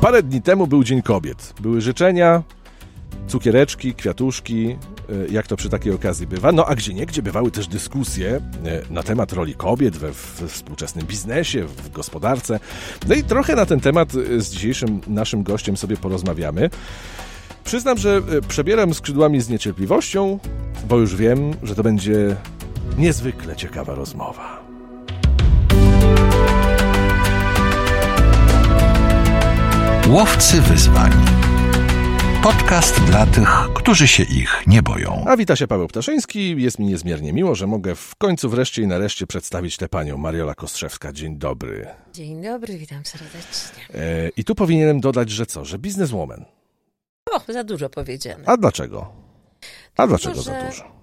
Parę dni temu był Dzień Kobiet. Były życzenia, cukiereczki, kwiatuszki, e, jak to przy takiej okazji bywa. No a gdzie nie, gdzie bywały też dyskusje e, na temat roli kobiet we, we współczesnym biznesie, w gospodarce. No i trochę na ten temat e, z dzisiejszym naszym gościem sobie porozmawiamy. Przyznam, że przebieram skrzydłami z niecierpliwością, bo już wiem, że to będzie niezwykle ciekawa rozmowa. Łowcy wyzwań. Podcast dla tych, którzy się ich nie boją. A wita się Paweł Ptaszyński. Jest mi niezmiernie miło, że mogę w końcu wreszcie i nareszcie przedstawić tę panią Mariola Kostrzewska. Dzień dobry. Dzień dobry, witam serdecznie. E, I tu powinienem dodać, że co? Że bizneswoman. O, za dużo powiedziane. A dlaczego? A dlaczego za dużo?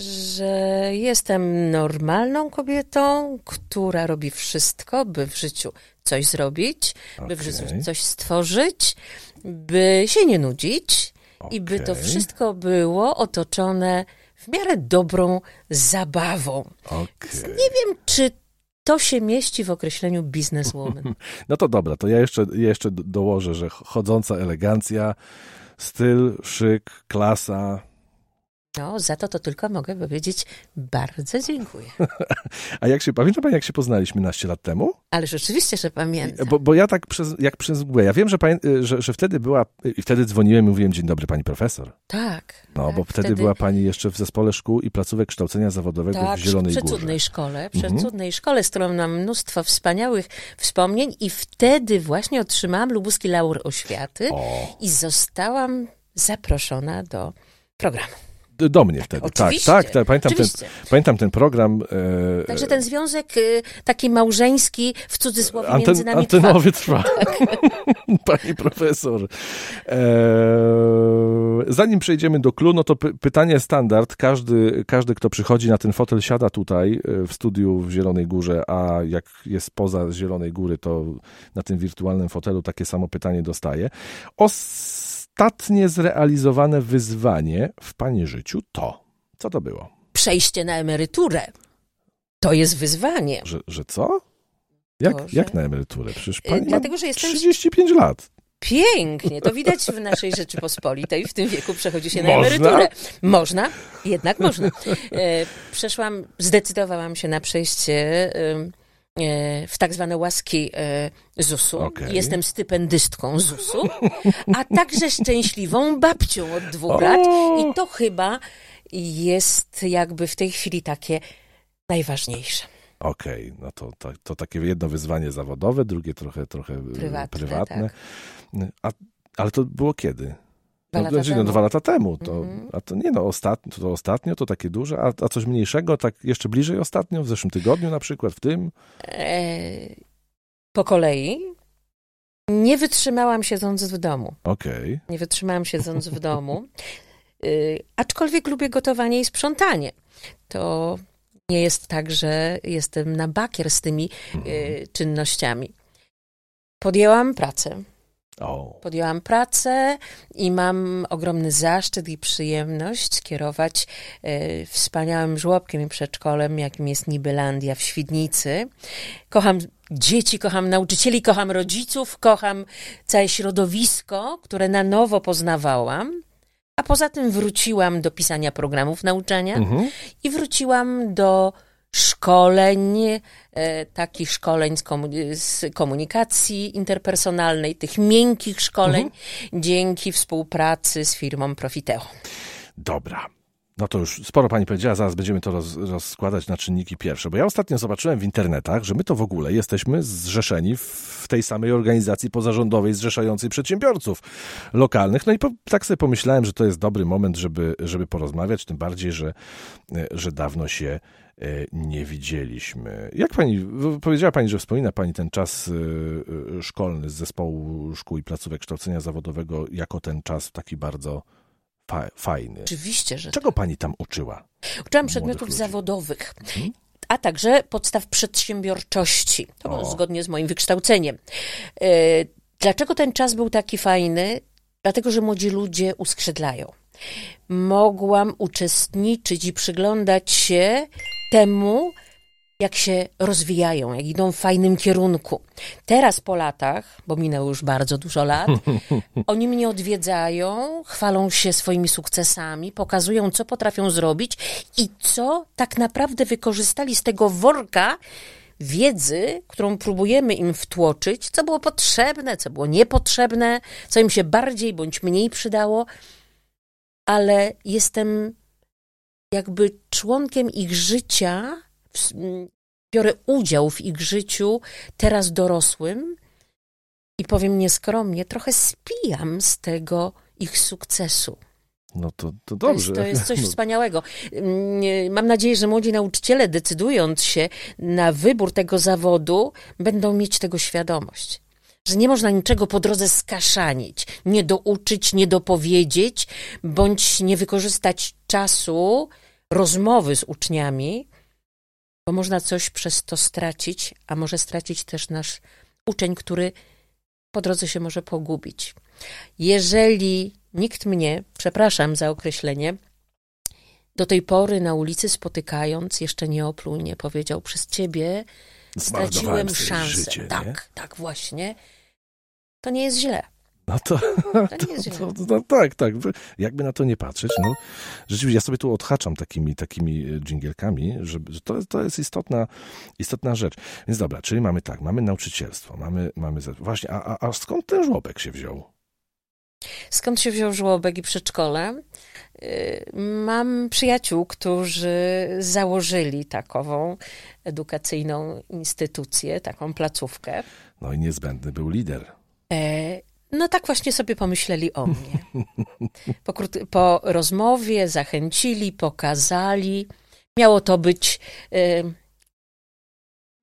że jestem normalną kobietą, która robi wszystko, by w życiu coś zrobić, okay. by w życiu coś stworzyć, by się nie nudzić okay. i by to wszystko było otoczone w miarę dobrą zabawą. Okay. Nie wiem, czy to się mieści w określeniu businesswoman. No to dobra, to ja jeszcze, jeszcze dołożę, że chodząca elegancja, styl, szyk, klasa, no, za to to tylko mogę powiedzieć bardzo dziękuję. A jak się, pamięta pani, jak się poznaliśmy naście lat temu? Ale rzeczywiście, że pamiętam. Bo, bo ja tak przez, jak przez mgłę, ja wiem, że, że, że wtedy była, i wtedy dzwoniłem i mówiłem, dzień dobry pani profesor. Tak. No, tak, bo wtedy, wtedy, była pani jeszcze w zespole szkół i placówek kształcenia zawodowego tak, w Zielonej przy Górze. cudnej szkole, przy mhm. szkole, z którą mam mnóstwo wspaniałych wspomnień i wtedy właśnie otrzymałam lubuski laur oświaty o. i zostałam zaproszona do programu do mnie wtedy. Tak, Oczywiście. Tak, tak, tak. Pamiętam, ten, pamiętam ten program. E, Także ten związek e, taki małżeński, w cudzysłowie, anten, między nami antenowy trwa. trwa. Tak. Pani profesor. E, zanim przejdziemy do klu, no to py pytanie standard. Każdy, każdy, kto przychodzi na ten fotel, siada tutaj e, w studiu w Zielonej Górze, a jak jest poza Zielonej Góry, to na tym wirtualnym fotelu takie samo pytanie dostaje. O ostatnie zrealizowane wyzwanie w Pani życiu to? Co to było? Przejście na emeryturę. To jest wyzwanie. Że, że co? Jak, jak na emeryturę? Przecież Pani Dlatego, że jestem... 35 lat. Pięknie, to widać w naszej Rzeczypospolitej. W tym wieku przechodzi się na emeryturę. Można, jednak można. E, przeszłam, zdecydowałam się na przejście E, w tak zwane łaski e, ZUS-u. Okay. Jestem stypendystką ZUS-u, a także szczęśliwą babcią od dwóch o! lat. I to chyba jest jakby w tej chwili takie najważniejsze. Okej, okay, no to, to, to, takie jedno wyzwanie zawodowe, drugie trochę, trochę prywatne. prywatne. Tak. A, ale to było kiedy? Dwa no, lata znaczy, no, dwa lata temu. To, mm -hmm. A to nie no, ostatnio to, ostatnio to takie duże, a, a coś mniejszego, tak jeszcze bliżej ostatnio, w zeszłym tygodniu na przykład, w tym? E, po kolei. Nie wytrzymałam siedząc w domu. Okej. Okay. Nie wytrzymałam siedząc w domu. Y, aczkolwiek lubię gotowanie i sprzątanie. To nie jest tak, że jestem na bakier z tymi mm y, czynnościami. Podjęłam pracę Oh. Podjęłam pracę i mam ogromny zaszczyt i przyjemność kierować e, wspaniałym żłobkiem i przedszkolem, jakim jest Nibelandia w Świdnicy. Kocham dzieci, kocham nauczycieli, kocham rodziców, kocham całe środowisko, które na nowo poznawałam. A poza tym wróciłam do pisania programów nauczania mhm. i wróciłam do szkoleń, e, takich szkoleń z, komunikacji interpersonalnej, tych miękkich szkoleń, mhm. dzięki współpracy z firmą Profiteo. Dobra. No to już sporo pani powiedziała, zaraz będziemy to roz, rozkładać na czynniki pierwsze, bo ja ostatnio zobaczyłem w internetach, że my to w ogóle jesteśmy zrzeszeni w tej samej organizacji pozarządowej zrzeszającej przedsiębiorców lokalnych. No i po, tak sobie pomyślałem, że to jest dobry moment, żeby, żeby porozmawiać, tym bardziej, że, że dawno się E, nie widzieliśmy. Jak pani, powiedziała pani, że wspomina pani ten czas e, e, szkolny z zespołu szkół i placówek kształcenia zawodowego jako ten czas taki bardzo fa fajny. Oczywiście, że Czego tak. pani tam uczyła? Uczyłam przedmiotów ludzi? zawodowych. Mhm. A także podstaw przedsiębiorczości. To było zgodnie z moim wykształceniem. Dlaczego ten czas był taki fajny? Dlatego, że młodzi ludzie uskrzydlają. Mogłam uczestniczyć i przyglądać się temu, jak się rozwijają, jak idą w fajnym kierunku. Teraz po latach, bo minęło już bardzo dużo lat, oni mnie odwiedzają, chwalą się swoimi sukcesami, pokazują, co potrafią zrobić i co tak naprawdę wykorzystali z tego worka wiedzy, którą próbujemy im wtłoczyć, co było potrzebne, co było niepotrzebne, co im się bardziej bądź mniej przydało, ale jestem jakby członkiem ich życia biorę udział w ich życiu, teraz dorosłym i powiem nieskromnie, trochę spijam z tego ich sukcesu. No to, to dobrze. To jest, to jest coś no. wspaniałego. Mam nadzieję, że młodzi nauczyciele, decydując się na wybór tego zawodu, będą mieć tego świadomość. Że nie można niczego po drodze skaszanić, nie douczyć, nie dopowiedzieć, bądź nie wykorzystać czasu rozmowy z uczniami, bo można coś przez to stracić, a może stracić też nasz uczeń, który po drodze się może pogubić. Jeżeli nikt mnie, przepraszam za określenie, do tej pory na ulicy spotykając, jeszcze nie opluł, nie powiedział przez ciebie, straciłem szansę. Życie, tak, nie? tak właśnie. To nie jest źle. No to, to, to, no tak, tak. Jakby na to nie patrzeć, no rzeczywiście ja sobie tu odhaczam takimi, takimi e, dżingielkami, że, że to, to jest istotna, istotna rzecz. Więc dobra, czyli mamy tak, mamy nauczycielstwo, mamy, mamy właśnie, a, a, a skąd ten żłobek się wziął? Skąd się wziął żłobek i przedszkole? Y, mam przyjaciół, którzy założyli takową edukacyjną instytucję, taką placówkę. No i niezbędny był lider. E, no tak właśnie sobie pomyśleli o mnie. Po, po rozmowie zachęcili, pokazali. Miało to być y,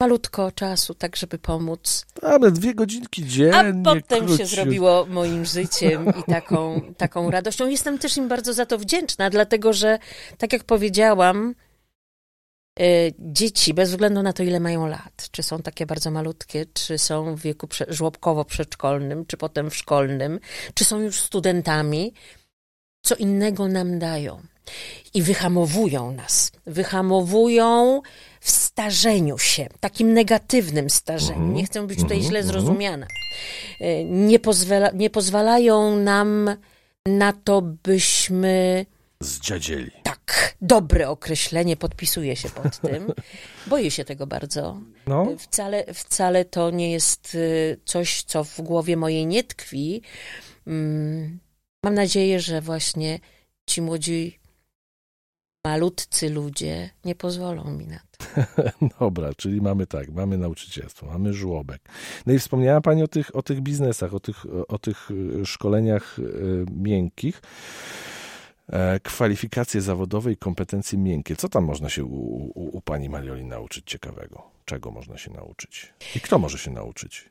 malutko czasu, tak żeby pomóc. Ale dwie godzinki dziennie. A potem się zrobiło moim życiem i taką, taką radością. Jestem też im bardzo za to wdzięczna, dlatego że, tak jak powiedziałam, dzieci, bez względu na to, ile mają lat, czy są takie bardzo malutkie, czy są w wieku żłobkowo-przedszkolnym, czy potem w szkolnym, czy są już studentami, co innego nam dają. I wyhamowują nas. Wyhamowują w starzeniu się, takim negatywnym starzeniu. Mhm. Nie chcę być tutaj mhm. źle mhm. zrozumiana. Y, nie, pozwala, nie pozwalają nam na to, byśmy Zdziadzieli. Tak, dobre określenie, podpisuję się pod tym. Boję się tego bardzo. No. Wcale, wcale to nie jest y, coś, co w głowie mojej nie tkwi. Mm, mam nadzieję, że właśnie ci młodzi, malutcy ludzie nie pozwolą mi na to. Dobra, czyli mamy tak, mamy nauczycielstwo, mamy żłobek. No i wspomniała Pani o tych, o tych biznesach, o tych, o tych y, szkoleniach y, miękkich. E, kwalifikacje zawodowe i kompetencje miękkie. Co tam można się u, u, u pani Marioli nauczyć ciekawego? Czego można się nauczyć? I kto może się nauczyć?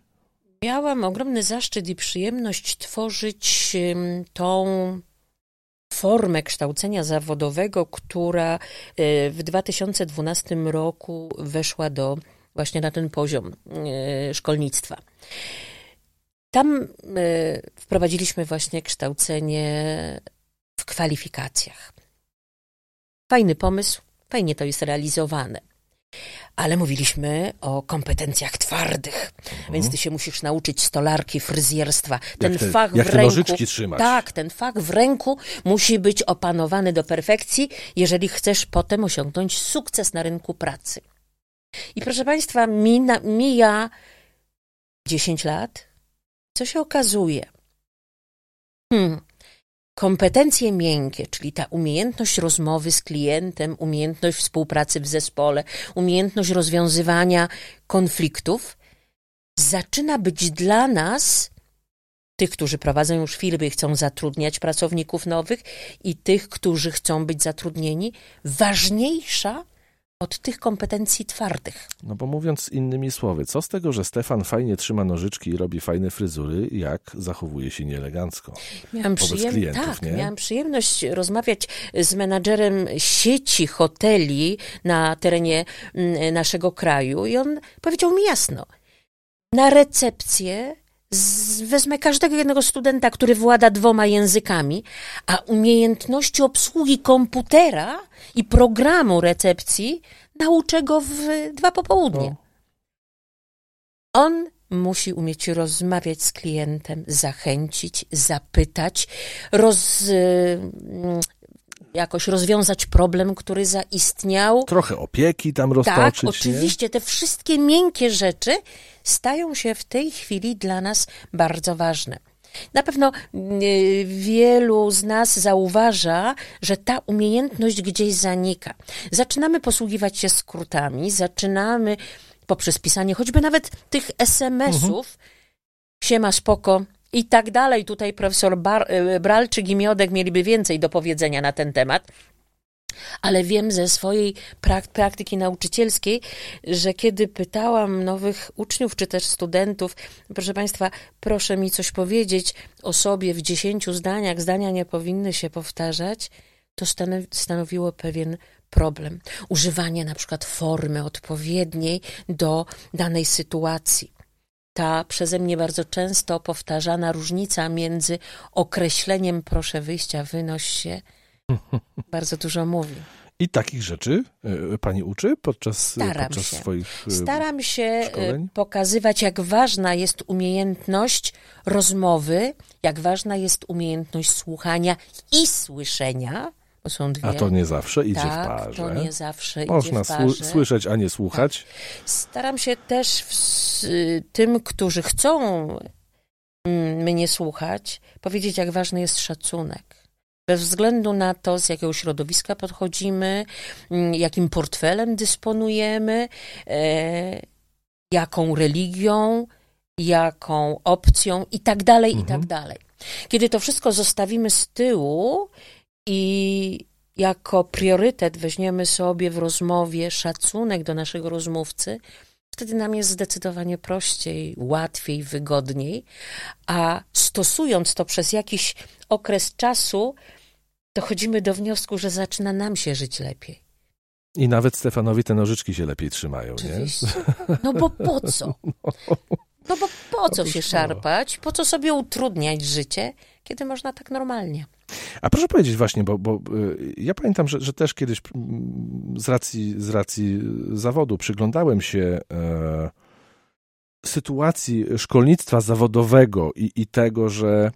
Miałam ogromny zaszczyt i przyjemność tworzyć tą formę kształcenia zawodowego, która e, w 2012 roku weszła do właśnie na ten poziom e, szkolnictwa. Tam wprowadziliśmy właśnie kształcenie kwalifikacjach. Fajny pomysł, fajnie to jest realizowane. Ale mówiliśmy o kompetencjach twardych, mhm. więc ty się musisz nauczyć stolarki, fryzjerstwa. Ten jak te, fach jak w ręku. Tak, ten fach w ręku musi być opanowany do perfekcji, jeżeli chcesz potem osiągnąć sukces na rynku pracy. I proszę Państwa, mina, mija 10 lat. Co się okazuje? Hmm, Kompetencje miękkie, czyli ta umiejętność rozmowy z klientem, umiejętność współpracy w zespole, umiejętność rozwiązywania konfliktów, zaczyna być dla nas, tych, którzy prowadzą już firmy i chcą zatrudniać pracowników nowych, i tych, którzy chcą być zatrudnieni, ważniejsza od tych kompetencji twardych. No bo mówiąc innymi słowy, co z tego, że Stefan fajnie trzyma nożyczki i robi fajne fryzury, jak zachowuje się nieelegancko miałam wobec klientów, tak, nie? miałam przyjemność rozmawiać z menadżerem sieci hoteli na terenie mm, naszego kraju i on powiedział mi jasno, na recepcję wezmę każdego jednego studenta, który włada dwoma językami, a umiejętności obsługi komputera i programu recepcji nauczę go w dwa popołudnie. On musi umieć rozmawiać z klientem, zachęcić, zapytać, roz, jakoś rozwiązać problem, który zaistniał. Trochę opieki tam Tak, roztoczyć, oczywiście te wszystkie miękkie rzeczy stają się w tej chwili dla nas bardzo ważne. Na pewno y, wielu z nas zauważa, że ta umiejętność gdzieś zanika. Zaczynamy posługiwać się skrótami, zaczynamy poprzez pisanie choćby nawet tych SMS-ów, siema spoko i tak dalej. Tutaj profesor Bar- y, Bralczyk i Miodek mieliby więcej do powiedzenia na ten temat. Ale wiem ze swojej prak- praktyki nauczycielskiej, że kiedy pytałam nowych uczniów czy też studentów, proszę Państwa, proszę mi coś powiedzieć o sobie w dziesięciu zdaniach, zdania nie powinny się powtarzać, to stanowi- stanowiło pewien problem. Używanie na przykład formy odpowiedniej do danej sytuacji. Ta przeze mnie bardzo często powtarzana różnica między określeniem proszę wyjścia, wynoś się, bardzo dużo mówi. I takich rzeczy y, pani uczy podczas, Staram podczas się. swoich y, Staram się szkoleń? pokazywać, jak ważna jest umiejętność rozmowy, jak ważna jest umiejętność słuchania i słyszenia, są dwie. A to nie zawsze idzie tak, w parze. to nie zawsze Można idzie w parze. sły- słyszeć, a nie słuchać. Staram się też w, tym, którzy chcą mm, mnie słuchać, powiedzieć, jak ważny jest szacunek. Bez względu na to, z jakiego środowiska podchodzimy, mm, jakim portfelem dysponujemy, e, jaką religią, jaką opcją i tak dalej, i tak dalej. Kiedy to wszystko zostawimy z tyłu i jako priorytet weźmiemy sobie w rozmowie szacunek do naszego rozmówcy, wtedy nam jest zdecydowanie prościej, łatwiej, wygodniej, a stosując to przez jakiś okres czasu, dochodzimy do wniosku, że zaczyna nam się żyć lepiej. I nawet Stefanowi te nożyczki się lepiej trzymają, nie? Oczywiście. No bo po co? No bo po co się szarpać? Po co sobie utrudniać życie, kiedy można tak normalnie? A proszę powiedzieć właśnie, bo, bo y, ja pamiętam, że, że też kiedyś mm, z racji, z racji zawodu przyglądałem się e, sytuacji szkolnictwa zawodowego i, i tego, że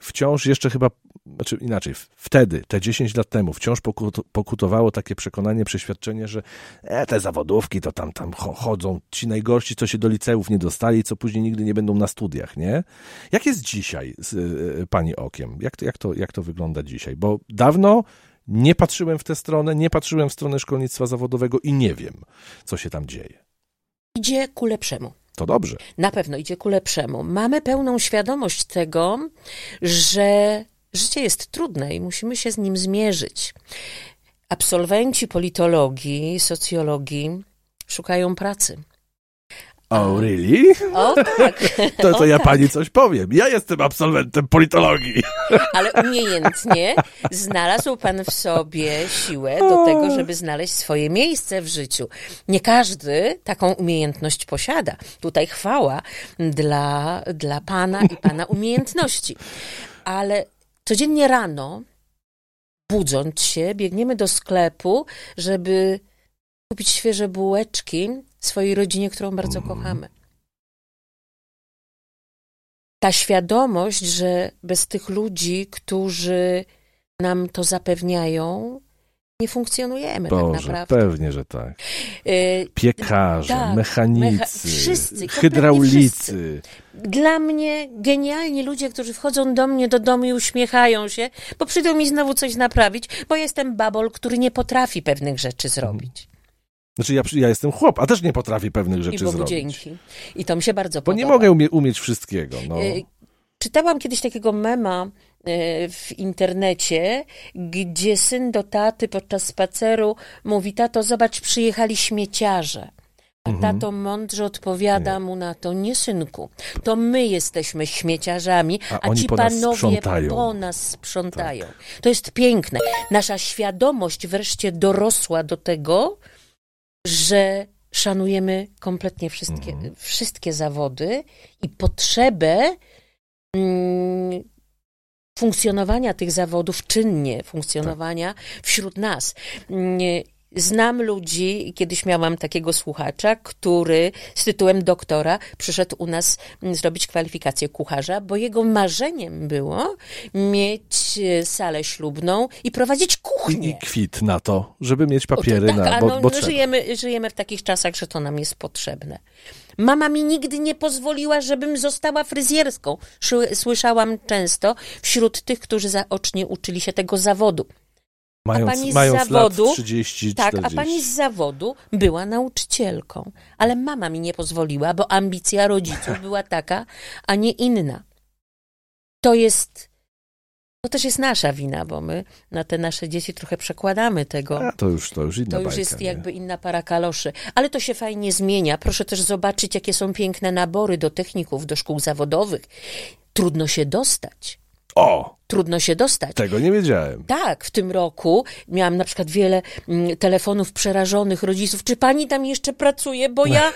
wciąż jeszcze chyba, znaczy inaczej, wtedy, te 10 lat temu, wciąż pokut, pokutowało takie przekonanie, przeświadczenie, że e, te zawodówki to tam, tam cho- chodzą ci najgorsi, co się do liceów nie dostali, co później nigdy nie będą na studiach, nie? Jak jest dzisiaj z e, pani okiem? Jak to, jak, to, jak to wygląda dzisiaj? Bo dawno nie patrzyłem w tę stronę, nie patrzyłem w stronę szkolnictwa zawodowego i nie wiem, co się tam dzieje. Idzie ku lepszemu. To dobrze. Na pewno idzie ku lepszemu. Mamy pełną świadomość tego, że życie jest trudne i musimy się z nim zmierzyć. Absolwenci politologii, socjologii szukają pracy. Oh, really? O tak, To, to o, ja tak. pani coś powiem. Ja jestem absolwentem politologii. ale umiejętnie znalazł pan w sobie siłę do tego, żeby znaleźć swoje miejsce w życiu. Nie każdy taką umiejętność posiada. Tutaj chwała dla, dla pana i pana umiejętności. Ale codziennie rano, budząc się, biegniemy do sklepu, żeby kupić świeże bułeczki swojej rodzinie, którą bardzo kochamy. Ta świadomość, że bez tych ludzi, którzy nam to zapewniają, nie funkcjonujemy tak Boże, naprawdę. pewnie, że tak. Y, Piekarze, Tak, mechanicy, mecha- wszyscy, hydraulicy. Dla mnie genialni ludzie, którzy wchodzą do mnie do domu i uśmiechają się, bo przyjdą mi znowu coś naprawić, bo jestem babol, który nie potrafi pewnych rzeczy zrobić. Znaczy ja, ja jestem chłop, a też nie potrafię pewnych I rzeczy Bogu zrobić. dzięki. I to mi się bardzo Bo podoba. nie mogę umie, umieć wszystkiego. No. Y, Czytałam kiedyś takiego mema y, w internecie, gdzie syn do taty podczas spaceru mówi: Tato, zobacz, przyjechali śmieciarze. A Mhm. tato mądrze odpowiada mu na to: Nie, synku, to my jesteśmy śmieciarzami, A a, ci panowie sprzątają. po nas sprzątają. To jest piękne. Nasza świadomość wreszcie dorosła do tego, że szanujemy kompletnie wszystkie, Mhm. wszystkie zawody i potrzebę mm, funkcjonowania tych zawodów, czynnie funkcjonowania wśród nas. Mm, znam ludzi, kiedyś miałam takiego słuchacza, który z tytułem doktora przyszedł u nas mm, zrobić kwalifikację kucharza, bo jego marzeniem było mieć e, salę ślubną i prowadzić kuchnię. I kwit na to, żeby mieć papiery tak, na. Bo, no, bo no, trzeba. żyjemy, żyjemy w takich czasach, że to nam jest potrzebne. Mama mi nigdy nie pozwoliła, żebym została fryzjerską. Słyszałam często wśród tych, którzy zaocznie uczyli się tego zawodu. Mając, pani z mając zawodu- lat 30, Tak, 40. a pani z zawodu była nauczycielką, ale mama mi nie pozwoliła, bo ambicja rodziców była taka, a nie inna. To jest. To też jest nasza wina, bo my na te nasze dzieci trochę przekładamy tego. A, to już, to już inna To już bajka, jest nie? jakby inna para kaloszy. Ale to się fajnie zmienia. Proszę też zobaczyć, jakie są piękne nabory do techników, do szkół zawodowych. Trudno się dostać. O, Trudno się dostać. tego nie wiedziałem. Tak, w tym roku miałam na przykład wiele mm, telefonów przerażonych rodziców. Czy pani tam jeszcze pracuje? Bo ja,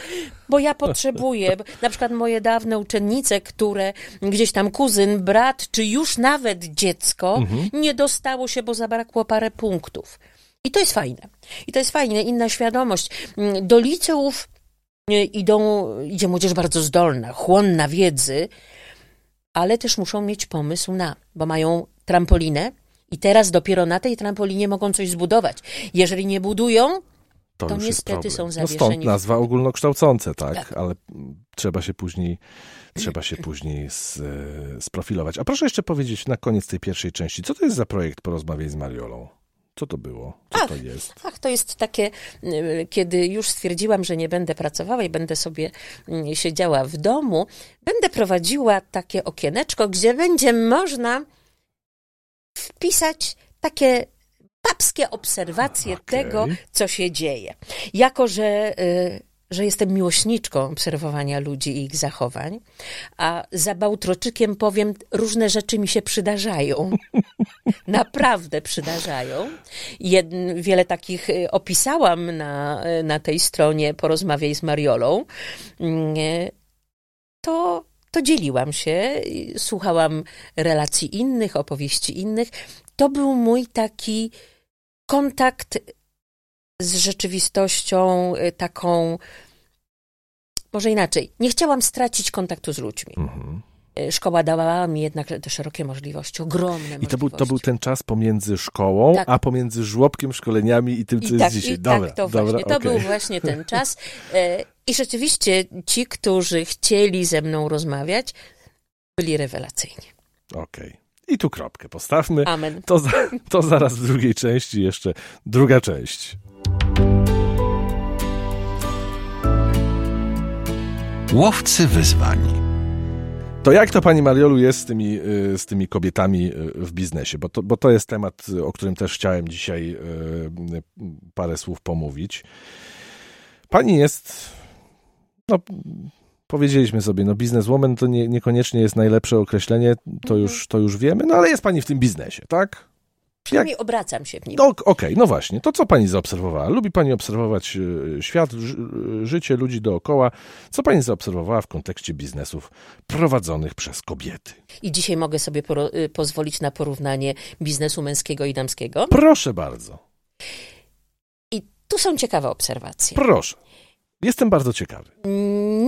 bo ja potrzebuję. Na przykład moje dawne uczennice, które gdzieś tam kuzyn, brat, czy już nawet dziecko nie dostało się, bo zabrakło parę punktów. I to jest fajne. I to jest fajne. Inna świadomość. Mm, Do liceów y, idą, idzie młodzież bardzo zdolna, chłonna wiedzy, ale też muszą mieć pomysł na, bo mają trampolinę i teraz dopiero na tej trampolinie mogą coś zbudować. Jeżeli nie budują, To, To niestety problem. są No zawieszeni stąd w- nazwa ogólnokształcące, tak, Tak. ale trzeba się później trzeba się później s, e, sprofilować. A proszę jeszcze powiedzieć na koniec tej pierwszej części, co to jest za projekt Porozmawiaj z Mariolą? Co to było? Co Ach. to jest? ach, to jest takie, y, kiedy już stwierdziłam, że nie będę pracowała i będę sobie y, siedziała w domu, będę prowadziła takie okieneczko, gdzie będzie można wpisać takie papskie obserwacje Okej. tego, co się dzieje. Jako, że, y, że jestem miłośniczką obserwowania ludzi i ich zachowań, a za Bałtroczykiem powiem, różne rzeczy mi się przydarzają. Naprawdę przydarzają. Jed, wiele takich y, opisałam na, y, na tej stronie Porozmawiaj z Mariolą. Mm, y, To, to dzieliłam się, słuchałam relacji innych, opowieści innych. To był mój taki kontakt z rzeczywistością y, taką, może inaczej, nie chciałam stracić kontaktu z ludźmi. Mhm. Y, Szkoła dawała mi jednak te szerokie możliwości, ogromne I to był, to był możliwości. ten czas pomiędzy szkołą, Tak. a pomiędzy żłobkiem, szkoleniami i tym, co I jest tak, dzisiaj. i dobra, tak to dobra, właśnie, to okej. był właśnie ten czas. E, I rzeczywiście ci, którzy chcieli ze mną rozmawiać, byli rewelacyjni. Okej. I tu kropkę postawmy. Amen. To, za, to zaraz w drugiej części jeszcze druga część. Łowcy wyzwań. To jak to pani Mariolu jest z tymi, y, z tymi kobietami y, w biznesie? Bo to, bo to jest temat, o którym też chciałem dzisiaj y, parę słów pomówić. Pani jest, no powiedzieliśmy sobie, no bizneswoman to nie, niekoniecznie jest najlepsze określenie, to już, to już wiemy, no ale jest pani w tym biznesie, tak? Przynajmniej obracam się w nim. No, ok- Okej, no właśnie. To co pani zaobserwowała? Lubi pani obserwować e, świat, e, życie ludzi dookoła. Co pani zaobserwowała w kontekście biznesów prowadzonych przez kobiety? I dzisiaj mogę sobie y, pozwolić na porównanie biznesu męskiego i damskiego. Proszę bardzo. I tu są ciekawe obserwacje. Proszę. Jestem bardzo ciekawy.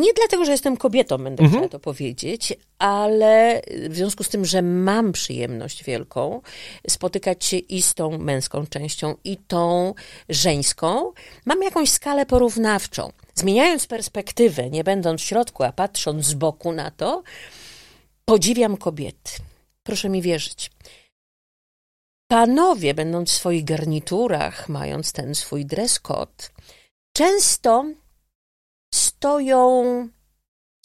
Nie dlatego, że jestem kobietą, będę Mhm. chciała to powiedzieć, ale w związku z tym, że mam przyjemność wielką spotykać się i z tą męską częścią, i tą żeńską, mam jakąś skalę porównawczą. Zmieniając perspektywę, nie będąc w środku, a patrząc z boku na to, podziwiam kobiety. Proszę mi wierzyć. Panowie, będąc w swoich garniturach, mając ten swój dress code, często stoją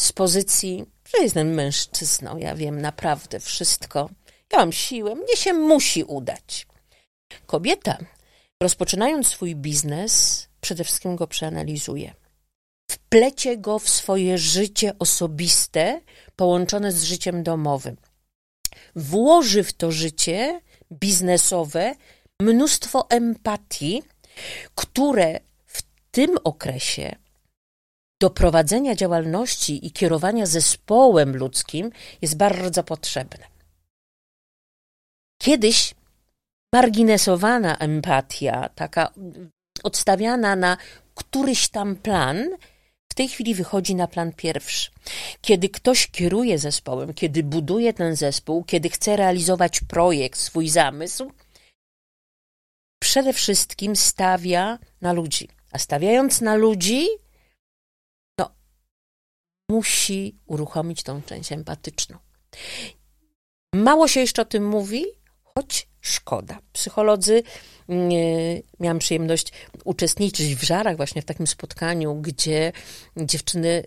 z pozycji, że jestem mężczyzną, ja wiem naprawdę wszystko, ja mam siłę, mnie się musi udać. Kobieta, rozpoczynając swój biznes, przede wszystkim go przeanalizuje. Wplecie go w swoje życie osobiste, połączone z życiem domowym. Włoży w to życie biznesowe mnóstwo empatii, które w tym okresie do prowadzenia działalności i kierowania zespołem ludzkim jest bardzo potrzebne. Kiedyś marginesowana empatia, taka odstawiana na któryś tam plan, w tej chwili wychodzi na plan pierwszy. Kiedy ktoś kieruje zespołem, kiedy buduje ten zespół, kiedy chce realizować projekt, swój zamysł, przede wszystkim stawia na ludzi. A stawiając na ludzi, musi uruchomić tą część empatyczną. Mało się jeszcze o tym mówi, choć szkoda. Psycholodzy, nie, miałam przyjemność uczestniczyć w żarach właśnie w takim spotkaniu, gdzie dziewczyny,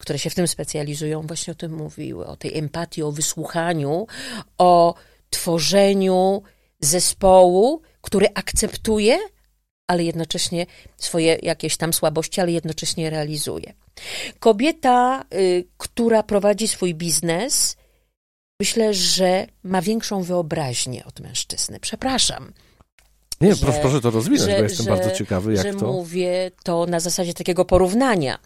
które się w tym specjalizują, właśnie o tym mówiły, o tej empatii, o wysłuchaniu, o tworzeniu zespołu, który akceptuje, ale jednocześnie swoje jakieś tam słabości, ale jednocześnie realizuje. Kobieta, y, która prowadzi swój biznes, myślę, że ma większą wyobraźnię od mężczyzny. Przepraszam. Nie, że, proszę, proszę to rozwinąć, że, bo jestem że, bardzo ciekawy, jak że to... mówię to na zasadzie takiego porównania.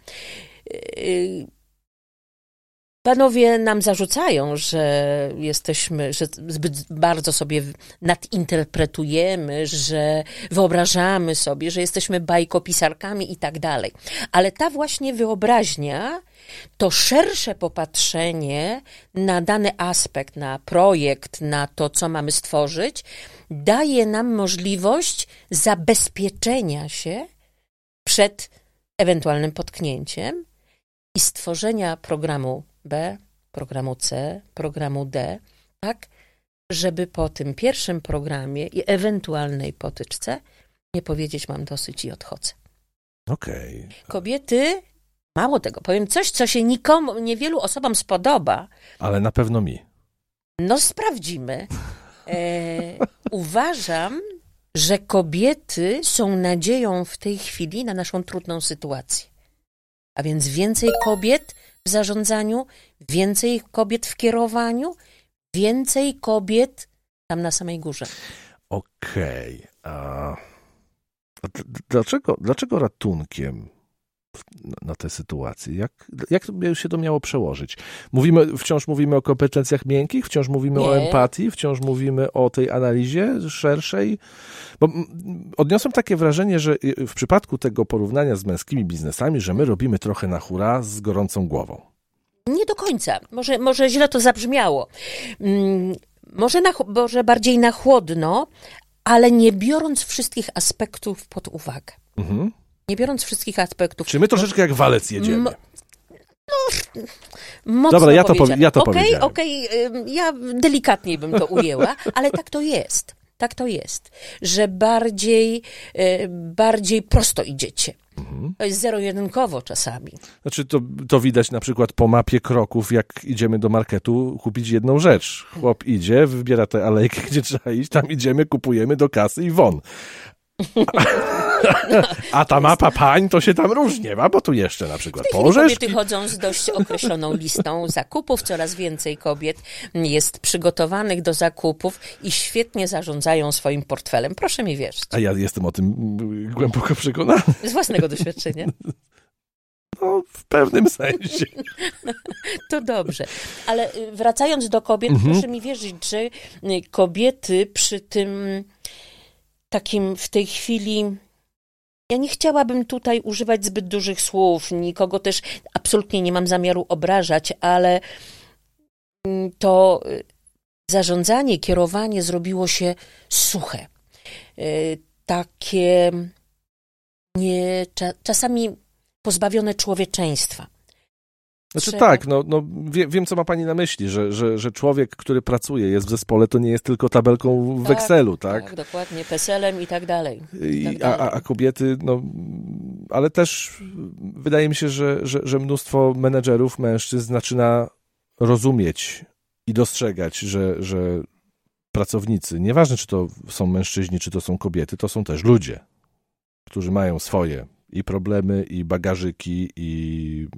Panowie nam zarzucają, że jesteśmy, że zbyt bardzo sobie nadinterpretujemy, że wyobrażamy sobie, że jesteśmy bajkopisarkami i tak dalej. Ale ta właśnie wyobraźnia to szersze popatrzenie na dany aspekt, na projekt, na to, co mamy stworzyć, daje nam możliwość zabezpieczenia się przed ewentualnym potknięciem i stworzenia programu B, programu C, programu D, tak, żeby po tym pierwszym programie i ewentualnej potyczce nie powiedzieć mam dosyć i odchodzę. Okej. Okay. Kobiety Mało tego, powiem coś, co się nikomu, niewielu osobom spodoba. Ale na pewno mi. No, sprawdzimy. E, uważam, że kobiety są nadzieją w tej chwili na naszą trudną sytuację. A więc więcej kobiet w zarządzaniu, więcej kobiet w kierowaniu, więcej kobiet tam na samej górze. Okej. Okay. A dlaczego, dlaczego ratunkiem na tę sytuację? Jak, jak się to miało przełożyć? Mówimy, wciąż mówimy o kompetencjach miękkich, wciąż mówimy Nie. o empatii, wciąż mówimy o tej analizie szerszej, bo odniosłem takie wrażenie, że w przypadku tego porównania z męskimi biznesami, że my robimy trochę na hura z gorącą głową. Nie do końca. Może, może źle to zabrzmiało. Mm, może, na, może bardziej na chłodno, ale nie biorąc wszystkich aspektów pod uwagę. Mhm nie biorąc wszystkich aspektów. Czy my troszeczkę jak walec jedziemy? no, mocno Dobra, ja to, powie, ja to okay, powiedziałem. Okej, okay, ja delikatniej bym to ujęła, ale tak to jest. Tak to jest, że bardziej, y, bardziej prosto idziecie. Mhm. To jest zero-jedynkowo czasami. Znaczy, to, to widać na przykład po mapie kroków, jak idziemy do marketu kupić jedną rzecz. Chłop idzie, wybiera tę alejkę, gdzie trzeba iść, tam idziemy, kupujemy do kasy i won. A ta mapa pań to się tam różnie ma, bo tu jeszcze na przykład położesz. Kobiety chodzą z dość określoną listą zakupów, coraz więcej kobiet jest przygotowanych do zakupów i świetnie zarządzają swoim portfelem. Proszę mi wierzyć. A ja jestem o tym głęboko przekonany. Z własnego doświadczenia. No, w pewnym sensie. To dobrze. Ale y, wracając do kobiet, mhm. proszę mi wierzyć, że y, kobiety przy tym takim w tej chwili. Ja nie chciałabym tutaj używać zbyt dużych słów, nikogo też absolutnie nie mam zamiaru obrażać, ale mm, to y, zarządzanie, kierowanie zrobiło się suche. Y, takie nie, czasami pozbawione człowieczeństwa. Znaczy Trzeba. tak, no, no wie, wiem, co ma pani na myśli, że, że, że człowiek, który pracuje, jest w zespole, to nie jest tylko tabelką w tak, Excelu, tak? Tak, dokładnie, PESEL-em i tak dalej. I, tak dalej. A, a, kobiety, no, ale też wydaje mi się, że, że, że mnóstwo menedżerów, mężczyzn zaczyna rozumieć i dostrzegać, że, że pracownicy, nieważne czy to są mężczyźni, czy to są kobiety, to są też ludzie, którzy mają swoje i problemy, i bagażyki, i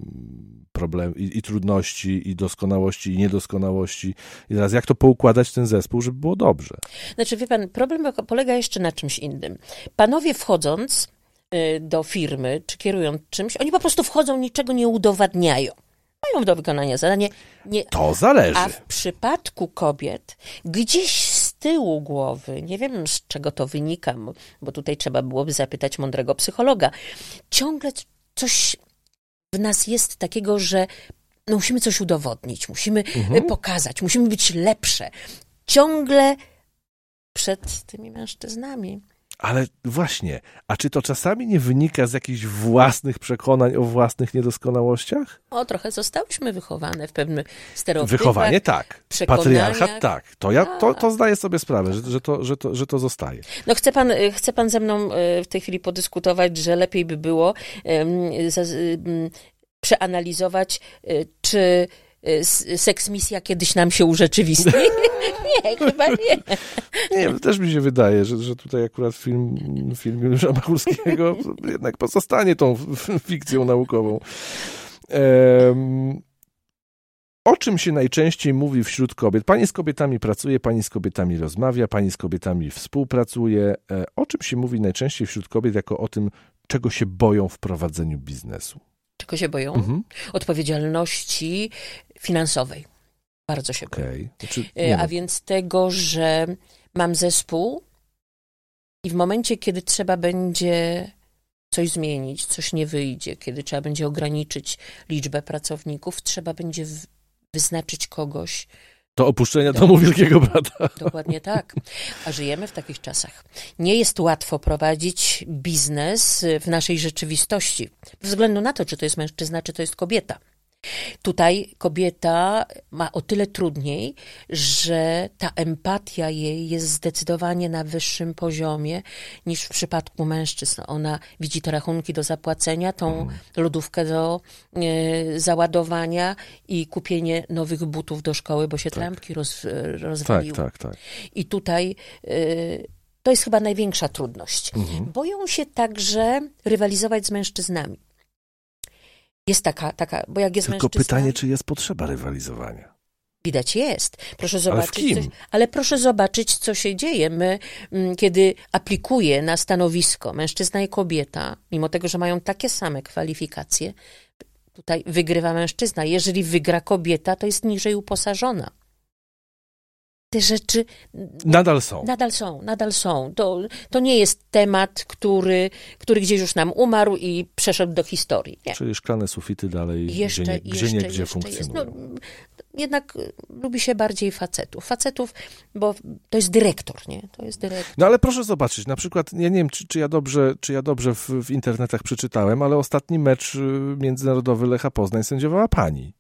problem, i, i, trudności, i doskonałości, i niedoskonałości. I teraz jak to poukładać ten zespół, żeby było dobrze? Znaczy, wie pan, problem polega jeszcze na czymś innym. Panowie wchodząc y, do firmy, czy kierują czymś, oni po prostu wchodzą, niczego nie udowadniają. Mają do wykonania zadanie. Nie, to zależy. A w przypadku kobiet gdzieś z tyłu głowy, nie wiem z czego to wynika, bo tutaj trzeba byłoby zapytać mądrego psychologa, ciągle coś w nas jest takiego, że no musimy coś udowodnić, musimy e, pokazać, musimy być lepsze. Ciągle przed tymi mężczyznami. Ale właśnie, a czy to czasami nie wynika z jakichś własnych przekonań o własnych niedoskonałościach? O, trochę zostałyśmy wychowane w pewnych stereotypach. Wychowanie tak, patriarchat tak. To ja to, to zdaję sobie sprawę, że, że, to, że, to, że to zostaje. No chce pan, y, chce pan ze mną y, w tej chwili podyskutować, że lepiej by było za- em, przeanalizować, y, czy s- seks misja kiedyś nam się urzeczywistni? nie, chyba nie. Nie, też mi się wydaje, że, że tutaj akurat film, film Juliusza Machulskiego jednak pozostanie tą fikcją naukową. Em, o czym się najczęściej mówi wśród kobiet? Pani z kobietami pracuje, pani z kobietami rozmawia, pani z kobietami współpracuje. E, O czym się mówi najczęściej wśród kobiet jako o tym, czego się boją w prowadzeniu biznesu? Czego się boją? Mhm. Odpowiedzialności finansowej. Bardzo się boją. Okej. Znaczy, A no, więc tego, że mam zespół i w momencie, kiedy trzeba będzie coś zmienić, coś nie wyjdzie, kiedy trzeba będzie ograniczyć liczbę pracowników, trzeba będzie wyznaczyć kogoś. Do opuszczenia domu Wielkiego Brata. Dokładnie tak. A żyjemy w takich czasach. Nie jest łatwo prowadzić biznes w naszej rzeczywistości, bez względu na to, czy to jest mężczyzna, czy to jest kobieta. Tutaj kobieta ma o tyle trudniej, że ta empatia jej jest zdecydowanie na wyższym poziomie niż w przypadku mężczyzn. Ona widzi te rachunki do zapłacenia, tą lodówkę do e, załadowania i kupienie nowych butów do szkoły, bo się trampki roz, Tak, rozwaliły. tak, tak. I tutaj y, to jest chyba największa trudność. Mhm. Boją się także rywalizować z mężczyznami. Jest taka, taka bo jak jest Tylko pytanie, czy jest potrzeba rywalizowania? widać jest. Proszę Ale w zobaczyć, kim? Co, ale proszę zobaczyć, co się dzieje. My, mm, kiedy aplikuje na stanowisko mężczyzna i kobieta, mimo tego, że mają takie same kwalifikacje, tutaj wygrywa mężczyzna. Jeżeli wygra kobieta, to jest niżej uposażona. Te rzeczy Nadal są. Nadal są, nadal są. To, to nie jest temat, który, który gdzieś już nam umarł i przeszedł do historii. Nie. Czyli szklane sufity dalej Jeszcze, gdzie, nie, jeszcze, gdzie, nie, gdzie jeszcze jest. funkcjonują. No, jednak lubi się bardziej facetów. Facetów, bo to jest dyrektor, nie? To jest dyrektor. No ale proszę zobaczyć, na przykład, ja nie wiem, czy, czy ja dobrze, czy ja dobrze w, w internetach przeczytałem, ale ostatni mecz y, międzynarodowy Lecha Poznań sędziowała pani.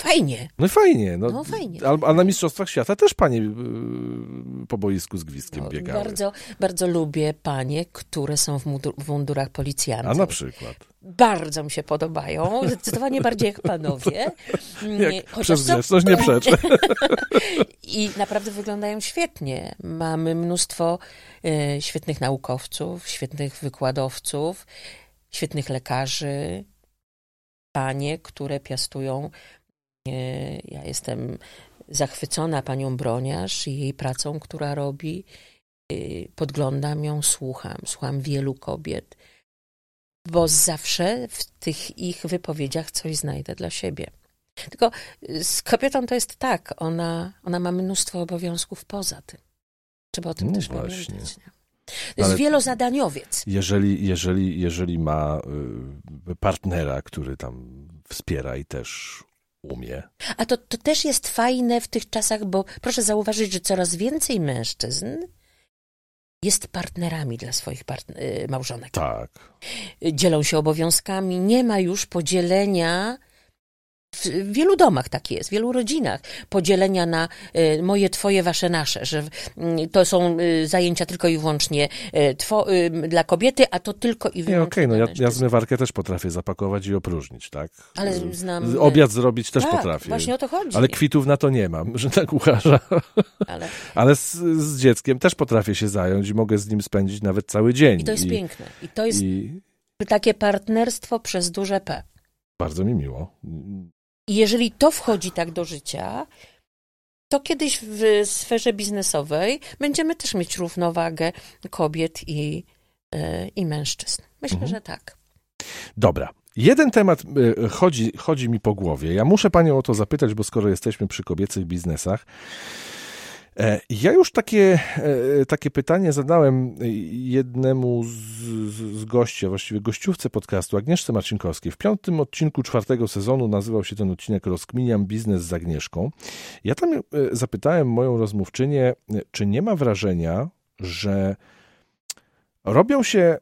Fajnie. No fajnie. No, No, fajnie. A, a na Mistrzostwach Świata też panie y, po boisku z gwizdkiem No, biegały. bardzo, bardzo lubię panie, które są w, mundur, w mundurach policjantów. A na przykład. Bardzo mi się podobają. Zdecydowanie bardziej jak panowie. Jak Chociaż przez grzeczność nie przeczę. I naprawdę wyglądają świetnie. Mamy mnóstwo e, świetnych naukowców, świetnych wykładowców, świetnych lekarzy, panie, które piastują. Ja jestem zachwycona panią Broniarz i jej pracą, która robi. E, podglądam ją, słucham, słucham wielu kobiet, bo zawsze w tych ich wypowiedziach coś znajdę dla siebie. Tylko z kobietą to jest tak, ona, ona ma mnóstwo obowiązków poza tym. Trzeba o tym No też właśnie. pamiętać. Nie? To jest Ale- wielozadaniowiec. Jeżeli, jeżeli, jeżeli ma y, partnera, który tam wspiera i też umie. A to, to też jest fajne w tych czasach, bo proszę zauważyć, że coraz więcej mężczyzn jest partnerami dla swoich partn- y, małżonek. Tak. Dzielą się obowiązkami, nie ma już podzielenia. W wielu domach tak jest, w wielu rodzinach. Podzielenia na y, moje, twoje, wasze, nasze, że y, to są y, zajęcia tylko i wyłącznie y, two, dla kobiety, a to tylko i Nie, wyłącznie okej, no dla ja, ja zmywarkę też potrafię zapakować i opróżnić, tak? Ale znam- Obiad zrobić też tak, potrafię. właśnie o to chodzi. Ale kwitów na to nie mam, że tak kucharza. Ale, Ale z, z dzieckiem też potrafię się zająć i mogę z nim spędzić nawet cały dzień. I to jest piękne. I to jest I takie partnerstwo przez duże P. bardzo mi miło. I jeżeli to wchodzi tak do życia, to kiedyś w sferze biznesowej będziemy też mieć równowagę kobiet i, e, i mężczyzn. Myślę, Mhm. że tak. Dobra. Jeden temat y, chodzi, chodzi mi po głowie. Ja muszę panią o to zapytać, bo skoro jesteśmy przy kobiecych biznesach, E, ja już takie, e, takie pytanie zadałem jednemu z, z gości, a właściwie gościówce podcastu, Agnieszce Marcinkowskiej. W piątym odcinku czwartego sezonu nazywał się ten odcinek Rozkminiam biznes z Agnieszką. Ja tam zapytałem moją rozmówczynię, czy nie ma wrażenia, że robią się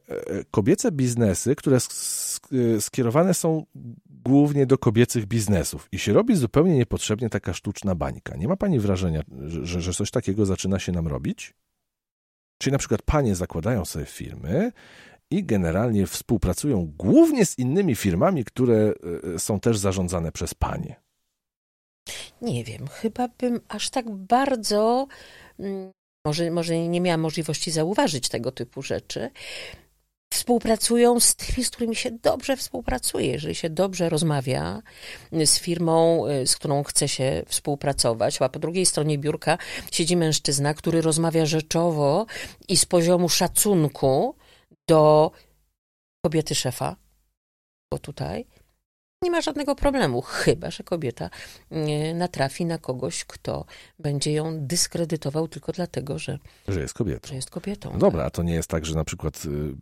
kobiece biznesy, które skierowane są głównie do kobiecych biznesów i się robi zupełnie niepotrzebnie taka sztuczna bańka. Nie ma pani wrażenia, że, że coś takiego zaczyna się nam robić? Czyli na przykład panie zakładają sobie firmy i generalnie współpracują głównie z innymi firmami, które e, są też zarządzane przez panie. Nie wiem, chyba bym aż tak bardzo. Mm, może, może nie miałam możliwości zauważyć tego typu rzeczy współpracują z tymi, z którymi się dobrze współpracuje. Jeżeli się dobrze rozmawia z firmą, y, z którą chce się współpracować, a po drugiej stronie biurka siedzi mężczyzna, który rozmawia rzeczowo i z poziomu szacunku do kobiety szefa, bo tutaj nie ma żadnego problemu, chyba że kobieta natrafi na kogoś, kto będzie ją dyskredytował tylko dlatego, że, że jest kobietą. Że jest kobietą no dobra, a to nie jest tak, że na przykład y,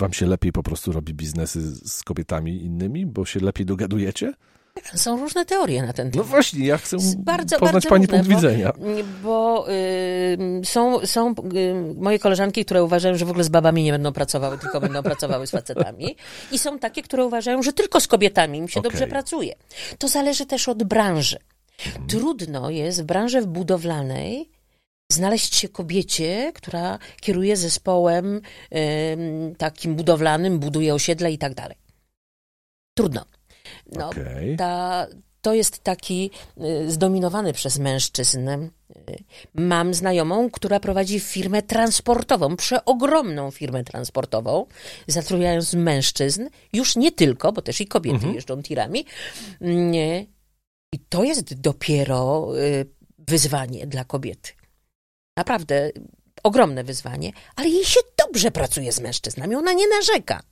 wam się lepiej po prostu robi biznesy z kobietami innymi, bo się lepiej dogadujecie? Są różne teorie na ten no temat. No właśnie, ja chcę bardzo, poznać bardzo pani różne, punkt widzenia. Bo, bo y, są, są y, moje koleżanki, które uważają, że w ogóle z babami nie będą pracowały, tylko będą pracowały z facetami. I są takie, które uważają, że tylko z kobietami im się okay. dobrze pracuje. To zależy też od branży. Trudno jest w branży budowlanej znaleźć się kobiecie, która kieruje zespołem y, takim budowlanym, buduje osiedle i tak dalej. Trudno. No, okay. ta, to jest taki y, zdominowany przez mężczyzn. Y, mam znajomą, która prowadzi firmę transportową, przeogromną firmę transportową, zatrudniając mężczyzn, już nie tylko, bo też i kobiety mhm. jeżdżą tirami. Nie. I to jest dopiero y, wyzwanie dla kobiety. Naprawdę ogromne wyzwanie, ale jej się dobrze pracuje z mężczyznami, ona nie narzeka.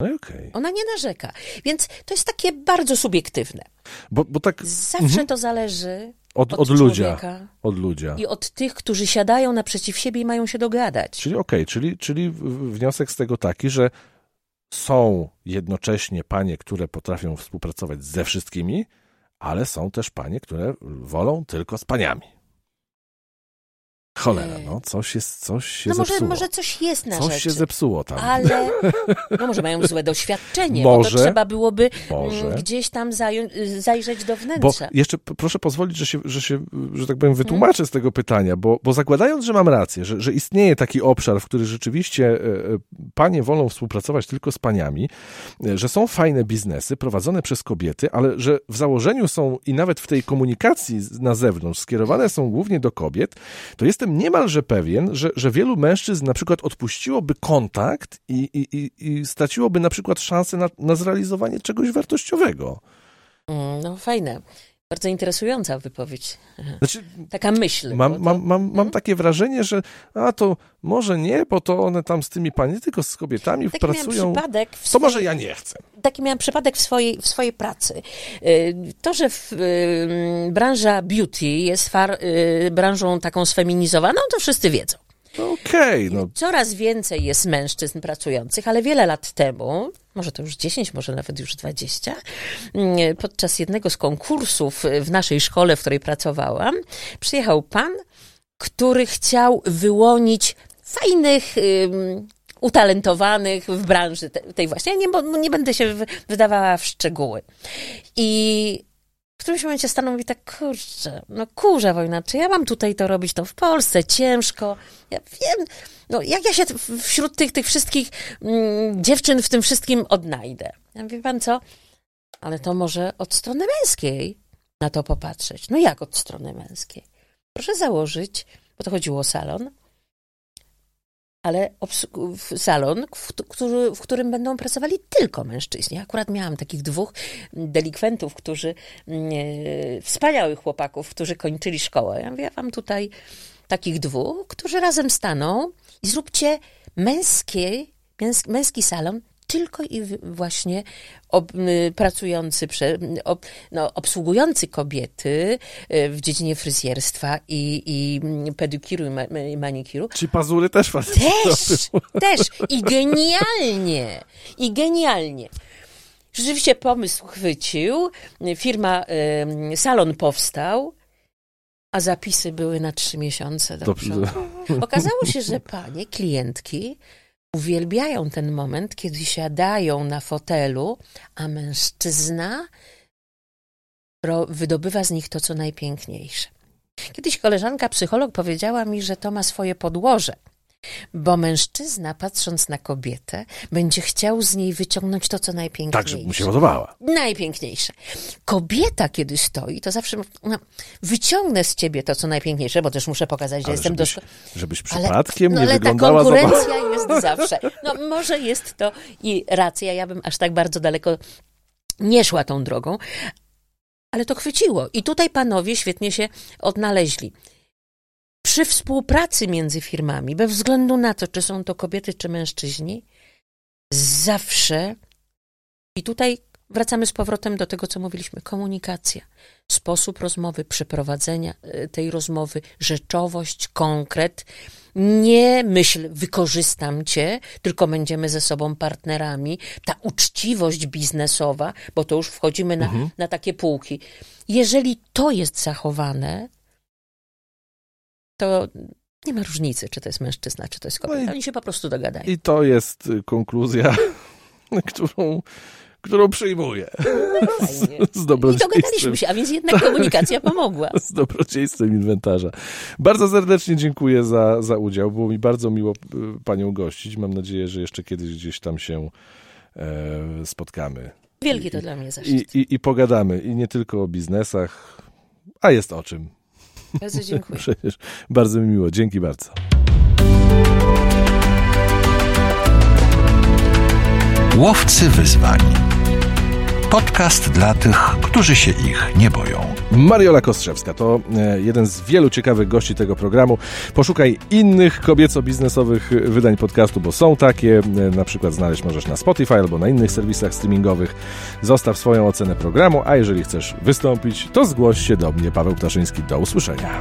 No okay. Ona nie narzeka. Więc to jest takie bardzo subiektywne. Bo, bo tak... Zawsze mhm. to zależy od, od, od ludzia. Od ludzia. I od tych, którzy siadają naprzeciw siebie i mają się dogadać. Czyli okej, okay, czyli, czyli wniosek z tego taki, że są jednocześnie panie, które potrafią współpracować ze wszystkimi, ale są też panie, które wolą tylko z paniami. Cholera, no coś jest, coś się no może, zepsuło. może coś jest na Coś rzeczy, się zepsuło tam. Ale, no może mają złe doświadczenie, może, bo to trzeba byłoby mm, może. gdzieś tam zajrzeć do wnętrza. Bo jeszcze proszę pozwolić, że się, że się, że tak powiem, wytłumaczę hmm. z tego pytania, bo, bo zakładając, że mam rację, że, że istnieje taki obszar, w który rzeczywiście e, e, panie wolą współpracować tylko z paniami, e, że są fajne biznesy prowadzone przez kobiety, ale że w założeniu są i nawet w tej komunikacji na zewnątrz skierowane są głównie do kobiet, to jestem jestem niemalże pewien, że, że wielu mężczyzn na przykład odpuściłoby kontakt i, i, i straciłoby na przykład szansę na, na zrealizowanie czegoś wartościowego. Mm, no fajne. Bardzo interesująca wypowiedź. Znaczy, Taka myśl. Mam, to... mam, mam, mam hmm? takie wrażenie, że a to może nie, bo to one tam z tymi pani, tylko z kobietami taki pracują. Przypadek w To może ja nie chcę. Taki miałam przypadek w swojej, w swojej pracy. Y, to, że w, y, branża beauty jest far, y, branżą taką sfeminizowaną, to wszyscy wiedzą. Okej, okay, no. Coraz więcej jest mężczyzn pracujących, ale wiele lat temu, może to już 10, może nawet już 20, mm, podczas jednego z konkursów w naszej szkole, w której pracowałam, przyjechał pan, który chciał wyłonić fajnych, utalentowanych w branży tej właśnie. Ja nie, nie będę się wydawała w szczegóły. I w którymś momencie stanął mi tak, kurczę, no kurza wojna, czy ja mam tutaj to robić, to w Polsce, ciężko, ja wiem, no jak ja się wśród tych, tych wszystkich mm, dziewczyn w tym wszystkim odnajdę? Ja wie pan co, ale to może od strony męskiej na to popatrzeć. No jak od strony męskiej? Proszę założyć, bo to chodziło o salon, ale salon, w, który, w którym będą pracowali tylko mężczyźni. Akurat miałam takich dwóch delikwentów, którzy, e, wspaniałych chłopaków, którzy kończyli szkołę. Ja mówię, wam tutaj takich dwóch, którzy razem staną i zróbcie męski, męski salon tylko i właśnie ob, pracujący, prze, ob, no, obsługujący kobiety y, w dziedzinie fryzjerstwa i, i pedikiru i manikiru. Czy pazury też facet Też, też. I genialnie. I genialnie. Rzeczywiście pomysł chwycił, firma, salon powstał, a zapisy były na trzy miesiące do przodu. Okazało się, że panie, klientki, uwielbiają ten moment, kiedy siadają na fotelu, a mężczyzna wydobywa z nich to, co najpiękniejsze. Kiedyś koleżanka psycholog powiedziała mi, że to ma swoje podłoże. Bo mężczyzna, patrząc na kobietę, będzie chciał z niej wyciągnąć to, co najpiękniejsze. Tak, żeby mu się podobała. Najpiękniejsze. Kobieta, kiedy stoi, to zawsze no, wyciągnę z ciebie to, co najpiękniejsze, bo też muszę pokazać, że ale jestem żebyś. Żebyś przypadkiem ale, nie no, ale wyglądała... ta konkurencja jest zawsze. No może jest to i racja, ja bym aż tak bardzo daleko nie szła tą drogą, ale to chwyciło. I tutaj panowie świetnie się odnaleźli przy współpracy między firmami, bez względu na to, czy są to kobiety, czy mężczyźni, zawsze, i tutaj wracamy z powrotem do tego, co mówiliśmy, komunikacja, sposób rozmowy, przeprowadzenia e, tej rozmowy, rzeczowość, konkret, nie myśl, wykorzystam cię, tylko będziemy ze sobą partnerami, ta uczciwość biznesowa, bo to już wchodzimy na, mhm. na takie półki. Jeżeli to jest zachowane, to nie ma różnicy, czy to jest mężczyzna, czy to jest kobieta. No Oni się po prostu dogadają. I to jest y, konkluzja, którą, którą przyjmuję. No z, z dobrodziejstwem. I dogadaliśmy się, a więc jednak komunikacja pomogła. Z dobrodziejstwem inwentarza. Bardzo serdecznie dziękuję za, za udział. Było mi bardzo miło y, panią gościć. Mam nadzieję, że jeszcze kiedyś gdzieś tam się e, spotkamy. Wielki to I, dla mnie zaszczyt. I, i, I pogadamy. I nie tylko o biznesach, a jest o czym. Bardzo dziękuję. Przecież bardzo mi miło. Dzięki bardzo. Łowcy wyzwań. Podcast dla tych, którzy się ich nie boją. Mariola Kostrzewska to e, jeden z wielu ciekawych gości tego programu. Poszukaj innych kobieco-biznesowych wydań podcastu, bo są takie. E, na przykład znaleźć możesz na Spotify albo na innych serwisach streamingowych. Zostaw swoją ocenę programu, a jeżeli chcesz wystąpić, to zgłoś się do mnie, Paweł Ptaszyński. Do usłyszenia.